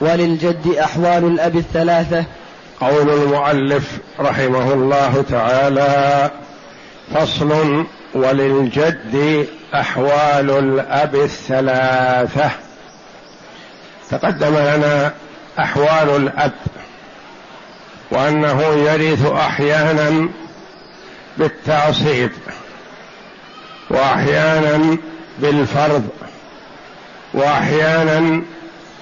وللجد أحوال الأب الثلاثة. قول المؤلف رحمه الله تعالى فصل وللجد أحوال الأب الثلاثة. تقدم لنا أحوال الأب وأنه يرث أحيانا بالتعصيب وأحيانا بالفرض وأحيانا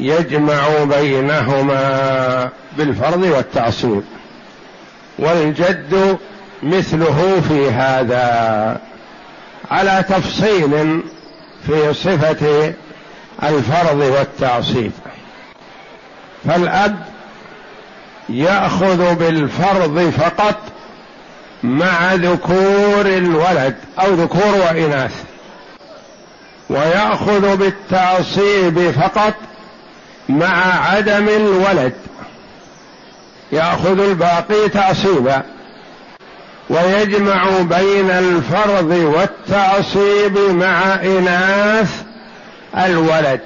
يجمع بينهما بالفرض والتعصيب. والجد مثله في هذا على تفصيل في صفة الفرض والتعصيب. فالأب يأخذ بالفرض فقط مع ذكور الولد أو ذكور وإناث ويأخذ بالتعصيب فقط مع عدم الولد يأخذ الباقي تعصيبا ويجمع بين الفرض والتعصيب مع إناث الولد.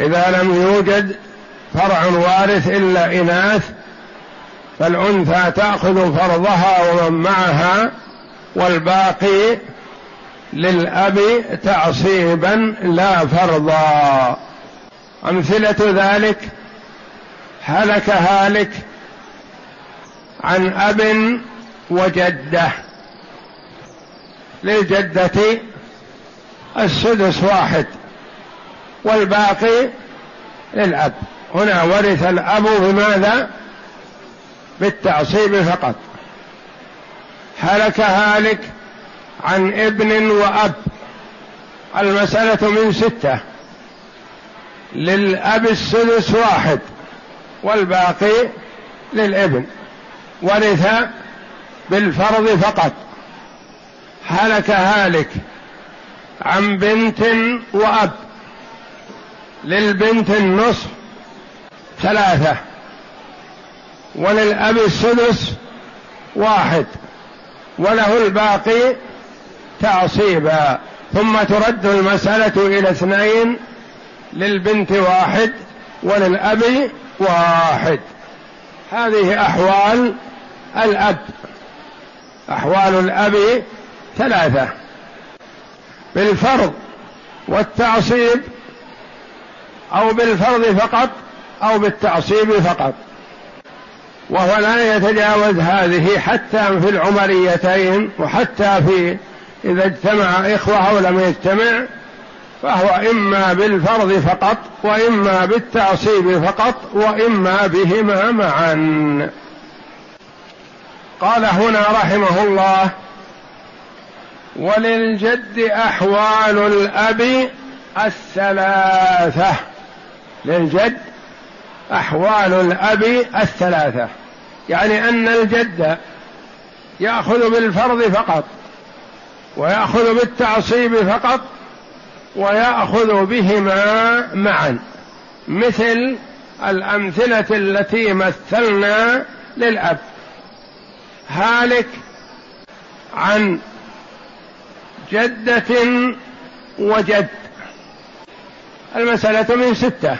إذا لم يوجد فرع وارث إلا إناث فالأنثى تأخذ فرضها ومن معها والباقي للأب تعصيبا لا فرضا. أمثلة ذلك هلك هالك عن أب وجدة للجدة السدس واحد والباقي للأب. هنا ورث الأب بماذا؟ بالتعصيب فقط. هلك هالك عن ابن وأب. المسألة من ستة. للأب السدس واحد والباقي للابن ورث بالفرض فقط. هلك هالك عن بنت وأب للبنت النصف ثلاثة وللأب السدس واحد وله الباقي تعصيبا. ثم ترد المسألة إلى اثنين للبنت واحد وللأب واحد. هذه أحوال الأب. أحوال الأب ثلاثة. بالفرض والتعصيب أو بالفرض فقط أو بالتعصيب فقط. وهو لا يتجاوز هذه حتى في العمريتين وحتى في إذا اجتمع إخوة أو لم يجتمع فهو إما بالفرض فقط وإما بالتعصيب فقط وإما بهما معا. قال هنا رحمه الله وللجد أحوال الأب الثلاثة. للجد أحوال الأب الثلاثة. يعني أن الجد يأخذ بالفرض فقط ويأخذ بالتعصيب فقط ويأخذ بهما معا مثل الأمثلة التي مثلنا للأب. هالك عن جدة وجد. المسألة من ستة.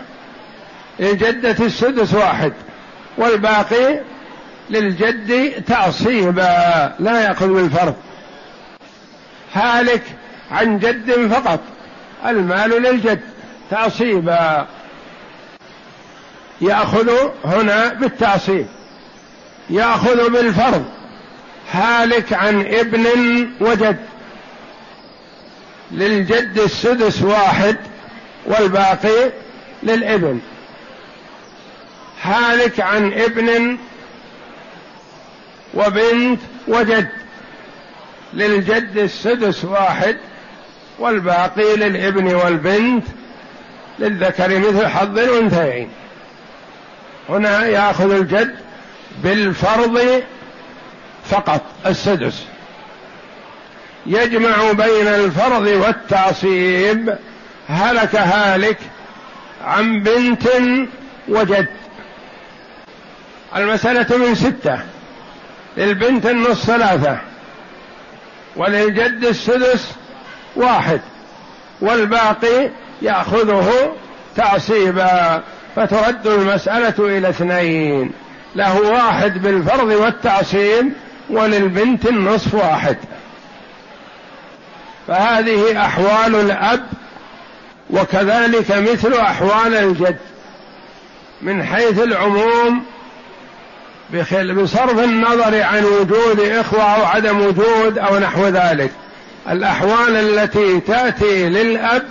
للجدة السدس واحد والباقي للجد تعصيبا لا يأخذ بالفرض. هالك عن جد فقط. المال للجد. تعصيبا يأخذ هنا بالتعصيب يأخذ بالفرض. هالك عن ابن وجد. للجد السدس واحد والباقي للابن. هالك عن ابن وبنت وجد. للجد السدس واحد والباقي للابن والبنت للذكر مثل حظ الأنثيين. هنا يأخذ الجد بالفرض فقط السدس. يجمع بين الفرض والتعصيب هلك هالك عن بنت وجد. المسألة من ستة للبنت النص ثلاثة وللجد السدس واحد والباقي يأخذه تعصيبا فترد المسألة إلى اثنين. له واحد بالفرض والتعصيب وللبنت النصف واحد. فهذه أحوال الأب وكذلك مثل أحوال الجد. من حيث العموم بصرف النظر عن وجود إخوة أو عدم وجود أو نحو ذلك. الأحوال التي تأتي للأب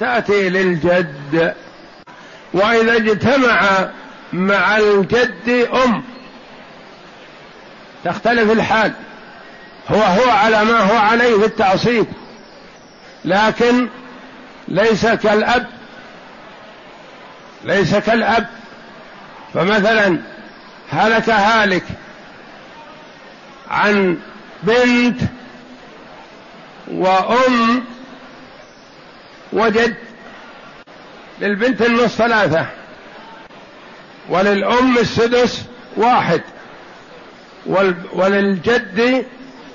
تأتي للجد. وإذا اجتمع مع الجد أم تختلف الحال. هو هو على ما هو عليه في التعصيب. لكن ليس كالأب ليس كالأب. فمثلا هلك هالك عن بنت وأم وجد للبنت النص ثلاثة وللأم السدس واحد وللجد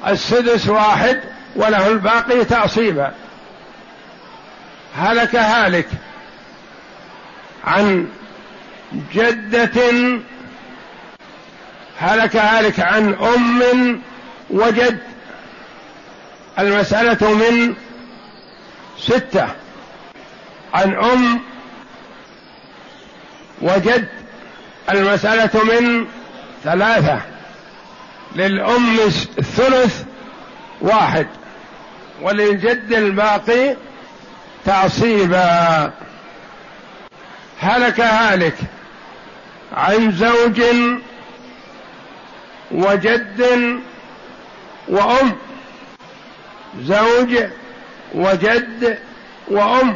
السدس واحد وله الباقي تعصيبا. هلك هالك عن جدة هلك هالك عن أم وجد المسألة من ستة. عن أم وجد المسألة من ثلاثة. للأم الثلث واحد. وللجد الباقي تعصيبا. هلك هالك عن زوج وجد وأم. زوج وجد وأم.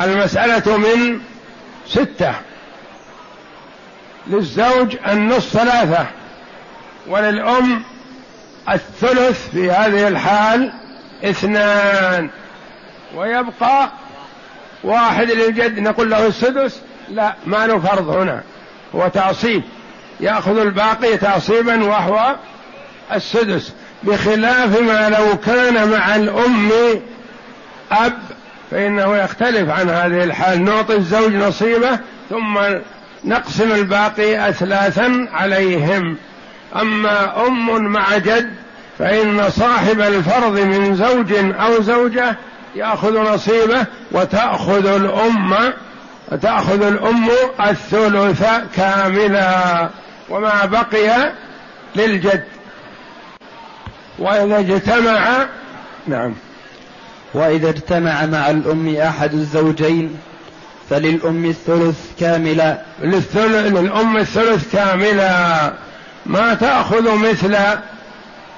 المسألة من ستة. للزوج النصف ثلاثة وللأم الثلث في هذه الحال اثنان. ويبقى واحد للجد نقول له السدس. لا ما له فرض هنا. هو تعصيب. يأخذ الباقي تعصيبا وهو السدس. بخلاف ما لو كان مع الأم أب فإنه يختلف عن هذه الحال. نعطي الزوج نصيبه ثم نقسم الباقي اثلاثا عليهم. أما أم مع جد فإن صاحب الفرض من زوج أو زوجة يأخذ نصيبه وتأخذ الأم تاخذ الأم الثلث كاملا. وما بقي للجد. وإذا اجتمع نعم. وإذا اجتمع مع الأم أحد الزوجين فللأم الثلث كاملا للثلث للأم الثلث كاملا ما تأخذ مثل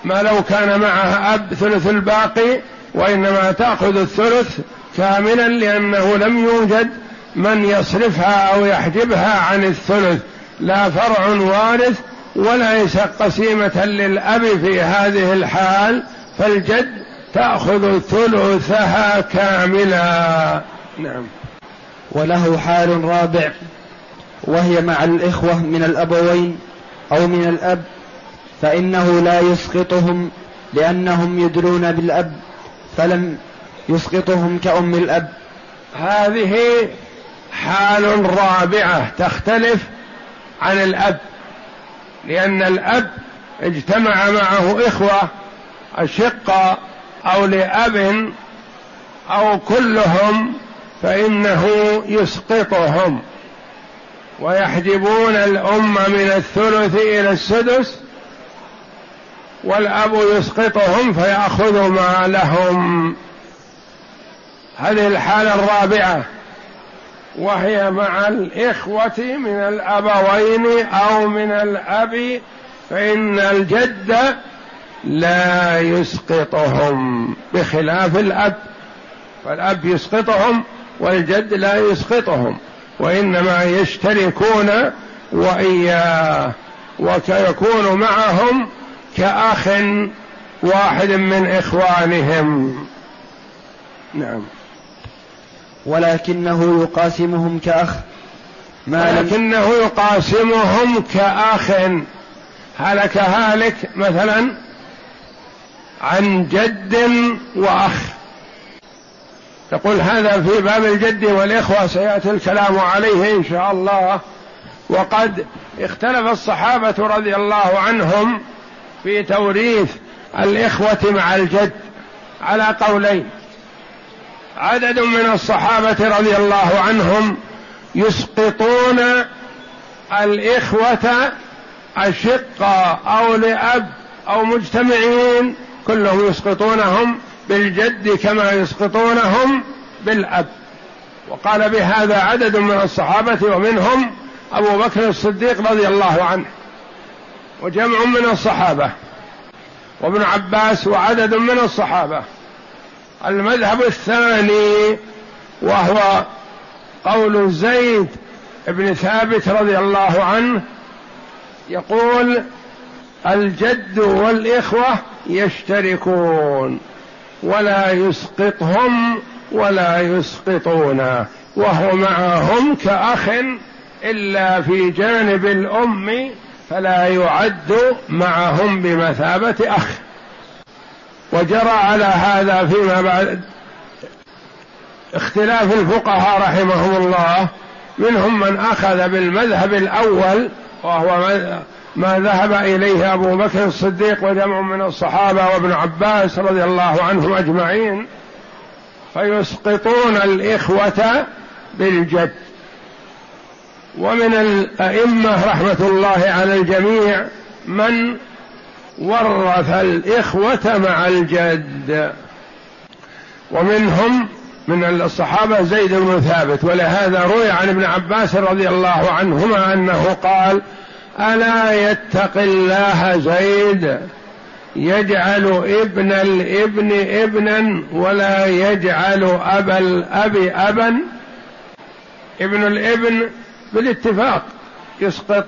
ما لو كان معها أب ثلث الباقي وإنما تأخذ الثلث كاملا لأنه لم يوجد من يصرفها أو يحجبها عن الثلث. لا فرع وارث وليس قسيمة للأب في هذه الحال فالجد تأخذ ثلثها كاملا. نعم. وله حال رابع وهي مع الإخوة من الأبوين أو من الأب فإنه لا يسقطهم لأنهم يدلون بالأب فلم يسقطهم كأم الأب. هذه حال رابعة تختلف عن الأب. لأن الأب اجتمع معه إخوة أشقة أو لأب أو كلهم فإنه يسقطهم. ويحجبون الأم من الثلث إلى السدس والأب يسقطهم فيأخذ ما لهم. هذه الحالة الرابعة. وهي مع الإخوة من الأبوين أو من الأب فإن الجد لا يسقطهم بخلاف الأب فالأب يسقطهم والجد لا يسقطهم وإنما يشتركون وإياه ويكون معهم كأخ واحد من إخوانهم. نعم. ولكنه يقاسمهم كأخ. ما لكنه يقاسمهم كأخ. هلك هالك مثلا عن جد وأخ. تقول هذا في باب الجد والإخوة سيأتي الكلام عليه إن شاء الله. وقد اختلف الصحابة رضي الله عنهم في توريث الإخوة مع الجد على قولين. عدد من الصحابة رضي الله عنهم يسقطون الإخوة أشقة أو لأب أو مجتمعين كلهم يسقطونهم بالجد كما يسقطونهم بالأب. وقال بهذا عدد من الصحابة ومنهم أبو بكر الصديق رضي الله عنه. وجمع من الصحابة وابن عباس وعدد من الصحابة. المذهب الثاني وهو قول زيد بن ثابت رضي الله عنه يقول الجد والإخوة يشتركون ولا يسقطهم ولا يسقطون وهو معهم كأخ إلا في جانب الأم فلا يعد معهم بمثابة أخ. وجرى على هذا فيما بعد اختلاف الفقهاء رحمهم الله. منهم من أخذ بالمذهب الأول وهو ما ذهب إليه أبو بكر الصديق وجمع من الصحابة وابن عباس رضي الله عنهم أجمعين. فيسقطون الإخوة بالجد. ومن الأئمة رحمة الله على الجميع من ورث الإخوة مع الجد. ومنهم من الصحابة زيد بن ثابت ولهذا روي عن ابن عباس رضي الله عنهما أنه قال ألا يتق الله زيد؟ يجعل ابن الابن ابنا ولا يجعل أبا الأب أبا. ابن الابن بالاتفاق يسقط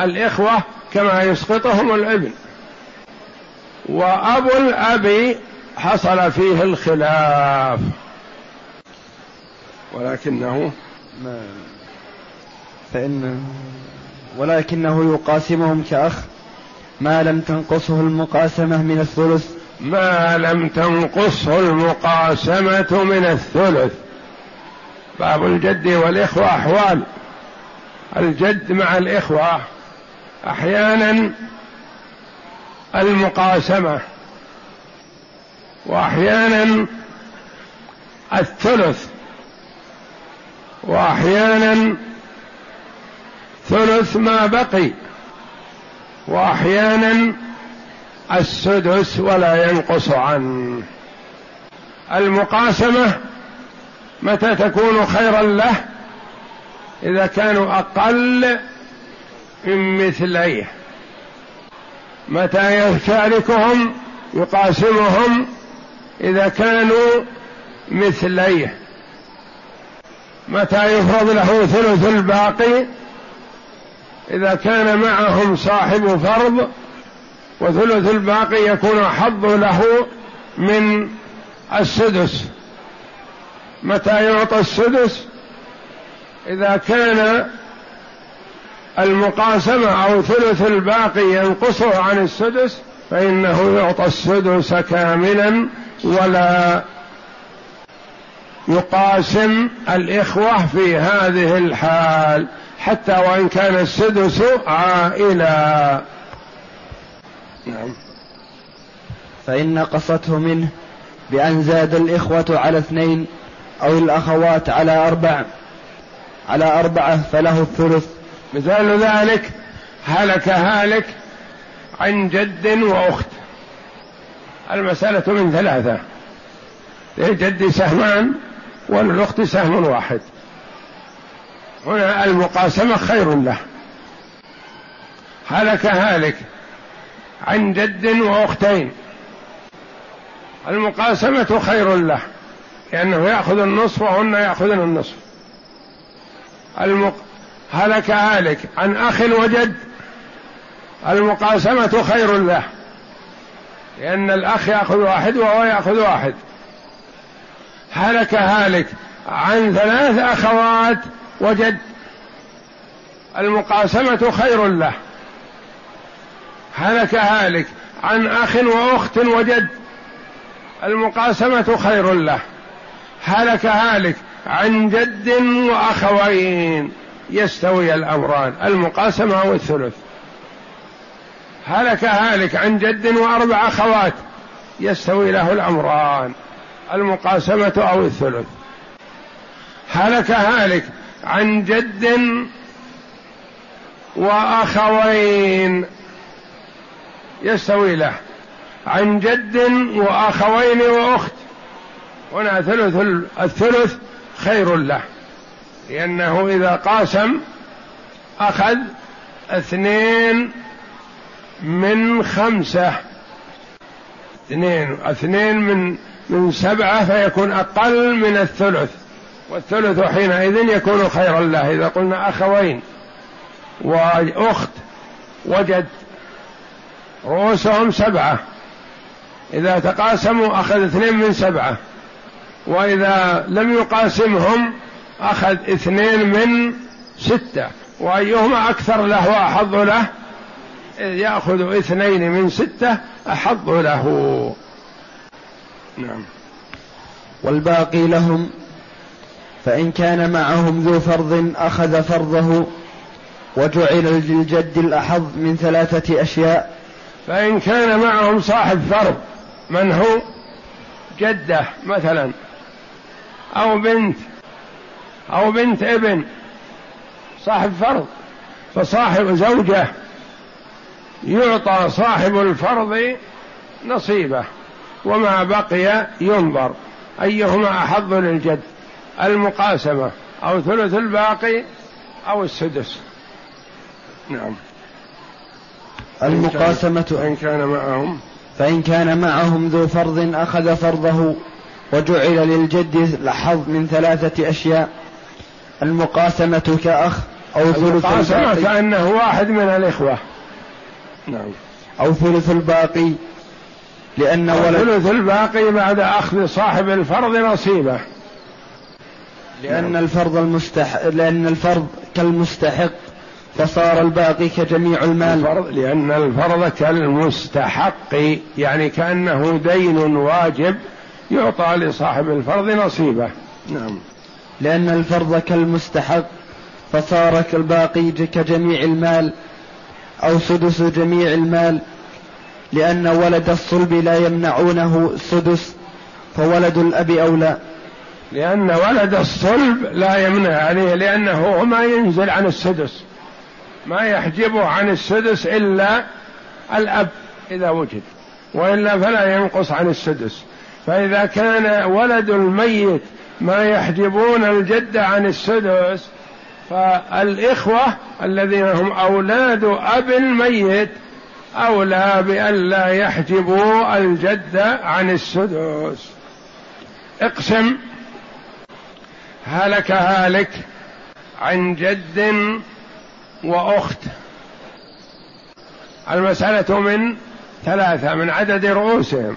الإخوة كما يسقطهم الابن وأبو الأب حصل فيه الخلاف. ولكنه فإن ولكنه يقاسمهم كأخ. ما لم تنقصه المقاسمة من الثلث. ما لم تنقصه المقاسمة من الثلث. باب الجد والإخوة أحوال. الجد مع الإخوة أحيانا المقاسمة وأحيانا الثلث وأحيانا ثلث ما بقي وأحيانا السدس ولا ينقص عنه. المقاسمة متى تكون خيرا له؟ إذا كانوا أقل من مثلية. متى يشاركهم يقاسمهم إذا كانوا مثلية. متى يفرض له ثلث الباقي إذا كان معهم صاحب فرض وثلث الباقي يكون حظ له من السدس. متى يعطى السدس؟ إذا كان المقاسمة أو ثلث الباقي ينقصه عن السدس فإنه يعطى السدس كاملا ولا يقاسم الإخوة في هذه الحال حتى وإن كان السدس عائلا. نعم. فإن نقصته منه بأن زاد الإخوة على اثنين أو الأخوات على أربع على أربعة فله الثلث. مثال ذلك هلك هالك عن جد وأخت. المسألة من ثلاثة. للجد سهمان وللاخت سهم واحد. هنا المقاسمة خير له. هلك هالك عن جد وأختين. المقاسمة خير له. لأنه يأخذ النصف وهن يأخذن النصف. المق... هلك هالك عن أخ وجد المقاسمة خير له لأن الأخ يأخذ واحد وهو يأخذ واحد. هلك هالك عن ثلاث أخوات وجد المقاسمة خير له. هلك هالك عن أخ وأخت وجد المقاسمة خير له. هلك هالك عن جد وأخوين. يستوي الأمران المقاسمة أو الثلث هلك هالك عن جد وأربع أخوات يستوي له الأمران المقاسمة أو الثلث. هلك هالك عن جد وأخوين يستوي له. عن جد وأخوين وأخت. هنا ثلث الثلث خير له. لأنه إذا قاسم أخذ اثنين من خمسة. اثنين اثنين من من سبعة فيكون أقل من الثلث. والثلث حينئذ يكون خيرا له. إذا قلنا أخوين وأخت وجد رؤوسهم سبعة. إذا تقاسموا أخذ اثنين من سبعة. وإذا لم يقاسمهم أخذ اثنين من ستة وأيهما أكثر له وأحظ له؟ يأخذ اثنين من ستة أحظ له. نعم. والباقي لهم فإن كان معهم ذو فرض أخذ فرضه وجعل للجد الأحظ من ثلاثة أشياء. فإن كان معهم صاحب فرض من هو؟ جدة مثلا أو بنت أو بنت ابن صاحب فرض فصاحب زوجة يعطى صاحب الفرض نصيبه وما بقي ينظر. أيهما أحظ للجد؟ المقاسمة أو ثلث الباقي أو السدس. نعم. المقاسمة إن كان معهم. فإن كان معهم ذو فرض أخذ فرضه وجعل للجد الحظ من ثلاثة أشياء. المقاسمة كأخ أو ثلث المقاسمة كأنه واحد من الإخوة. نعم. أو ثلث الباقي لأن ولد ثلث الباقي بعد أخذ صاحب الفرض نصيبه. لأن نعم. الفرض المستحق لأن الفرض كالمستحق فصار الباقي كجميع المال. الفرض لأن الفرض كالمستحق يعني كأنه دين واجب يعطى لصاحب الفرض نصيبه. نعم. لأن الفرض كالمستحق فصار كالباقي كجميع المال أو سدس جميع المال لأن ولد الصلب لا يمنعونه السدس فولد الأب أولى. لأن ولد الصلب لا يمنع عليه لأنه ما ينزل عن السدس ما يحجبه عن السدس إلا الأب إذا وجد وإلا فلا ينقص عن السدس. فإذا كان ولد الميت ما يحجبون الجد عن السدس فالإخوة الذين هم أولاد أب الميت أولى بألا يحجبوا الجد عن السدس. اقسم هلك هالك عن جد وأخت. المسألة من ثلاثة من عدد رؤوسهم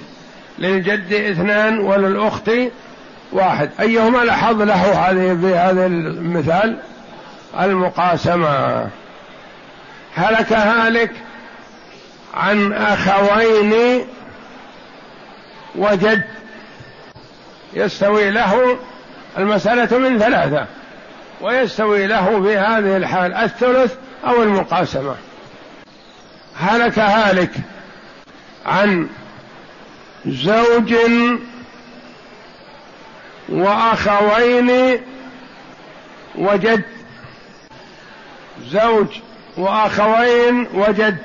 للجد اثنان وللأخت واحد. أيهما لحظ له هذه في هذا المثال؟ المقاسمة. هلك هالك عن أخوين وجد يستوي له المسألة من ثلاثة ويستوي له في هذه الحال الثلث أو المقاسمة. هلك هالك عن زوج وأخوين وجد زوج وأخوين وجد.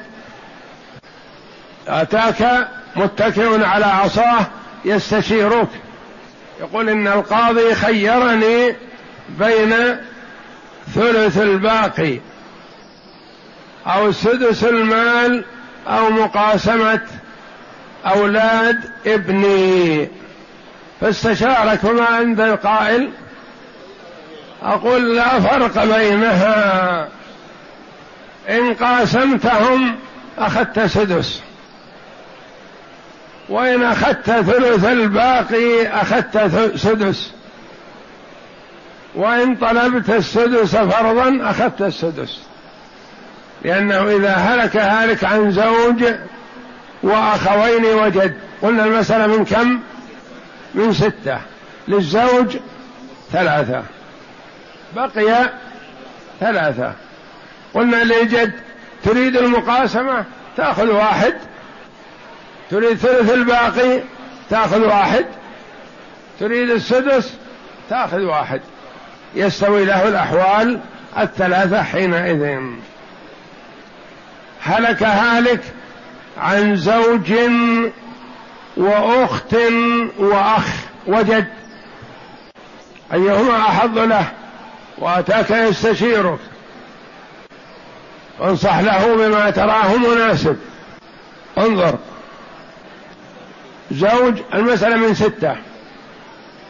أتاك متكئ على عصاه يستشيرك. يقول إن القاضي خيرني بين ثلث الباقي أو سدس المال أو مقاسمة أولاد ابني. فاستشارك وما عند القائل. أقول لا فرق بينها. إن قاسمتهم أخذت سدس. وإن أخذت ثلث الباقي أخذت سدس. وإن طلبت السدس فرضا أخذت السدس. لأنه إذا هلك هالك عن زوج وأخوين وجد. قلنا المسألة من كم؟ من ستة للزوج ثلاثة بقي ثلاثة. قلنا للجد تريد المقاسمة؟ تأخذ واحد. تريد ثلث الباقي؟ تأخذ واحد. تريد السدس؟ تأخذ واحد. يستوي له الأحوال الثلاثة حينئذ. هلك هالك عن زوج وأخت وأخ وجد. أيهما أحظ له وأتاك يستشيرك. انصح له بما تراه مناسب. انظر. زوج المسألة من ستة.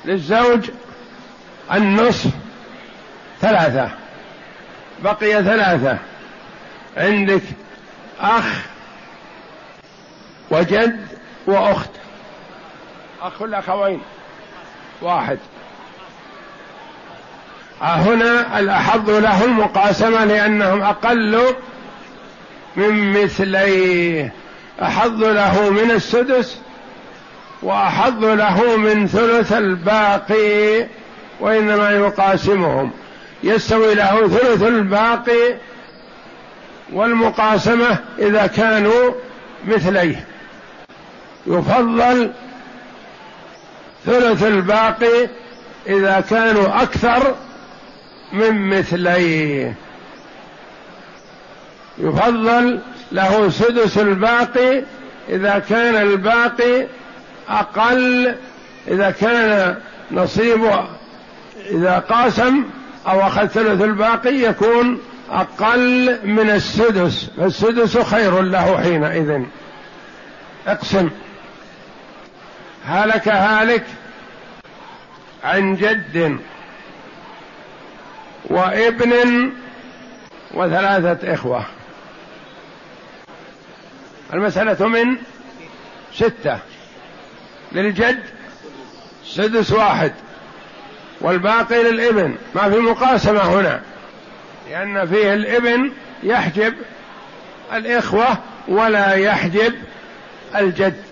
للزوج النصف ثلاثة. بقي ثلاثة. عندك أخ وجد وأخت. أخ الأخوين واحد. هنا الأحظ له المقاسمة لأنهم أقل من مثليه أحظ له من السدس وأحظ له من ثلث الباقي وإنما يقاسمهم. يستوي له ثلث الباقي والمقاسمة إذا كانوا مثليه. يفضل ثلث الباقي إذا كانوا أكثر من مثليه. يفضل له سدس الباقي إذا كان الباقي أقل إذا كان نصيبه إذا قاسم أو أخذ ثلث الباقي يكون أقل من السدس. فالسدس خير له حينئذ. اقسم. هلك هالك عن جد وابن وثلاثة إخوة. المسألة من ستة. للجد سدس واحد والباقي للابن. ما في مقاسمة هنا لأن فيه الابن يحجب الإخوة ولا يحجب الجد.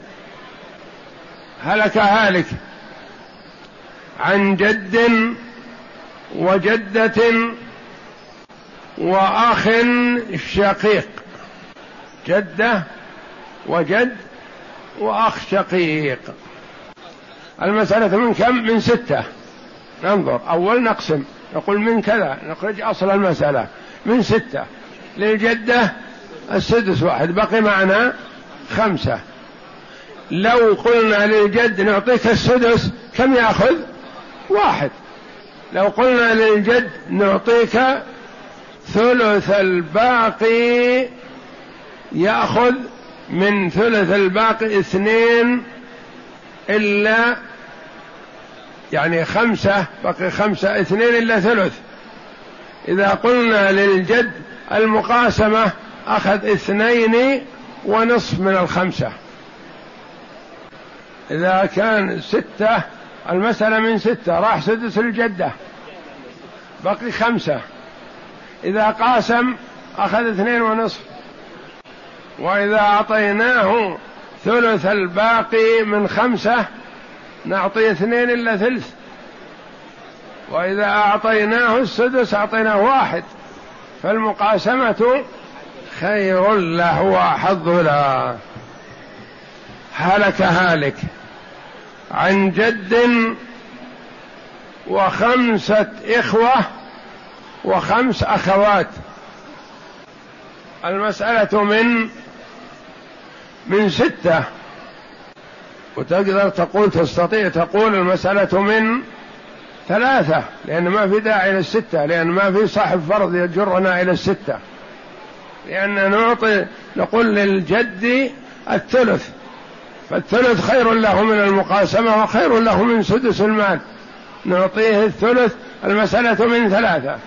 هلك هالك عن جد وجدة وأخ شقيق. جدة وجد وأخ شقيق. المسألة من كم؟ من ستة. ننظر. أول نقسم. نقول من كذا. نخرج أصل المسألة. من ستة. للجدة السدس واحد. بقي معنا خمسة. لو قلنا للجد نعطيك السدس كم ياخذ؟ واحد. لو قلنا للجد نعطيك ثلث الباقي ياخذ من ثلث الباقي اثنين إلا يعني خمسة بقي خمسة اثنين إلا ثلث. إذا قلنا للجد المقاسمة أخذ اثنين ونصف من الخمسة. إذا كان ستة المسألة من ستة راح سدس الجدة. بقي خمسة. إذا قاسم أخذ اثنين ونصف. وإذا أعطيناه ثلث الباقي من خمسة نعطي اثنين إلا ثلث. وإذا أعطيناه السدس أعطيناه واحد. فالمقاسمة خير له وأحظ له. هلك هالك عن جد وخمسة إخوة وخمس أخوات. المسألة من من ستة. وتقدر تقول تستطيع تقول المسألة من ثلاثة لأن ما في داعي للستة لأن ما في صاحب فرض يجرنا إلى الستة. لأن نعطي نقول للجد الثلث. فالثلث خير له من المقاسمة وخير له من سدس المال. نعطيه الثلث المسألة من ثلاثة.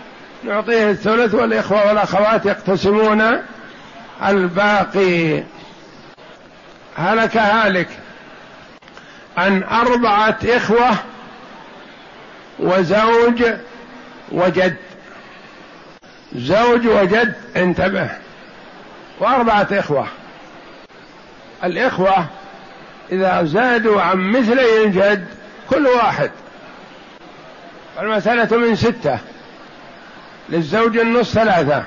نعطيه الثلث والإخوة والأخوات يقتسمون الباقي. هلك هالك. عن أربعة إخوة وزوج وجد. زوج وجد انتبه. وأربعة إخوة. الإخوة إذا زادوا عن مثلي الجد كل واحد. المسألة من ستة. للزوج النص ثلاثة.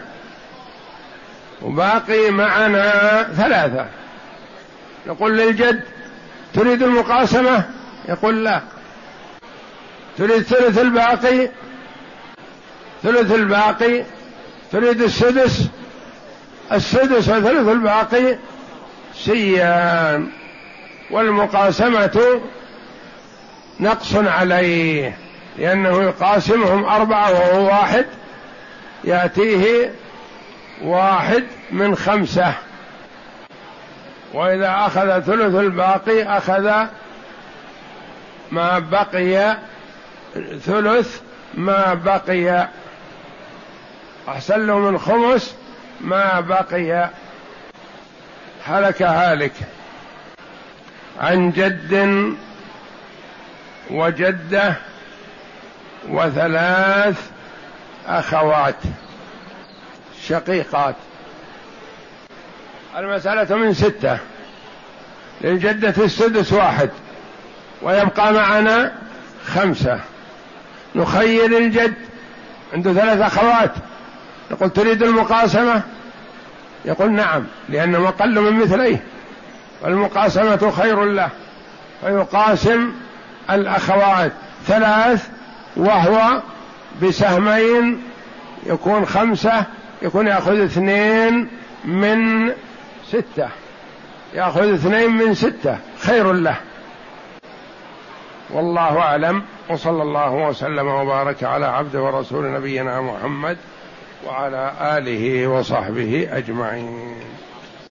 وباقي معنا ثلاثة. نقول للجد تريد المقاسمة؟ يقول لا. تريد ثلث الباقي؟ ثلث الباقي. تريد السدس؟ السدس وثلث الباقي؟ سيان. والمقاسمة نقص عليه لأنه يقاسمهم أربعة وهو واحد يأتيه واحد من خمسة. وإذا أخذ ثلث الباقي أخذ ما بقي ثلث ما بقي. أحسن له من خمس ما بقي. هلك هالك. عن جد وجدة وثلاث أخوات شقيقات. المسألة من ستة. للجدة السدس واحد ويبقى معنا خمسة. نخيل الجد عنده ثلاث أخوات. نقول تريد المقاسمة؟ يقول نعم لأنه أقل من مثليه. والمقاسمة خير له. فيقاسم الأخوات. ثلاث وهو بسهمين يكون خمسة يكون يأخذ اثنين من ستة. يأخذ اثنين من ستة. خير له. والله أعلم. وصلى الله وسلم وبارك على عبد ورسول نبينا محمد وعلى آله وصحبه أجمعين.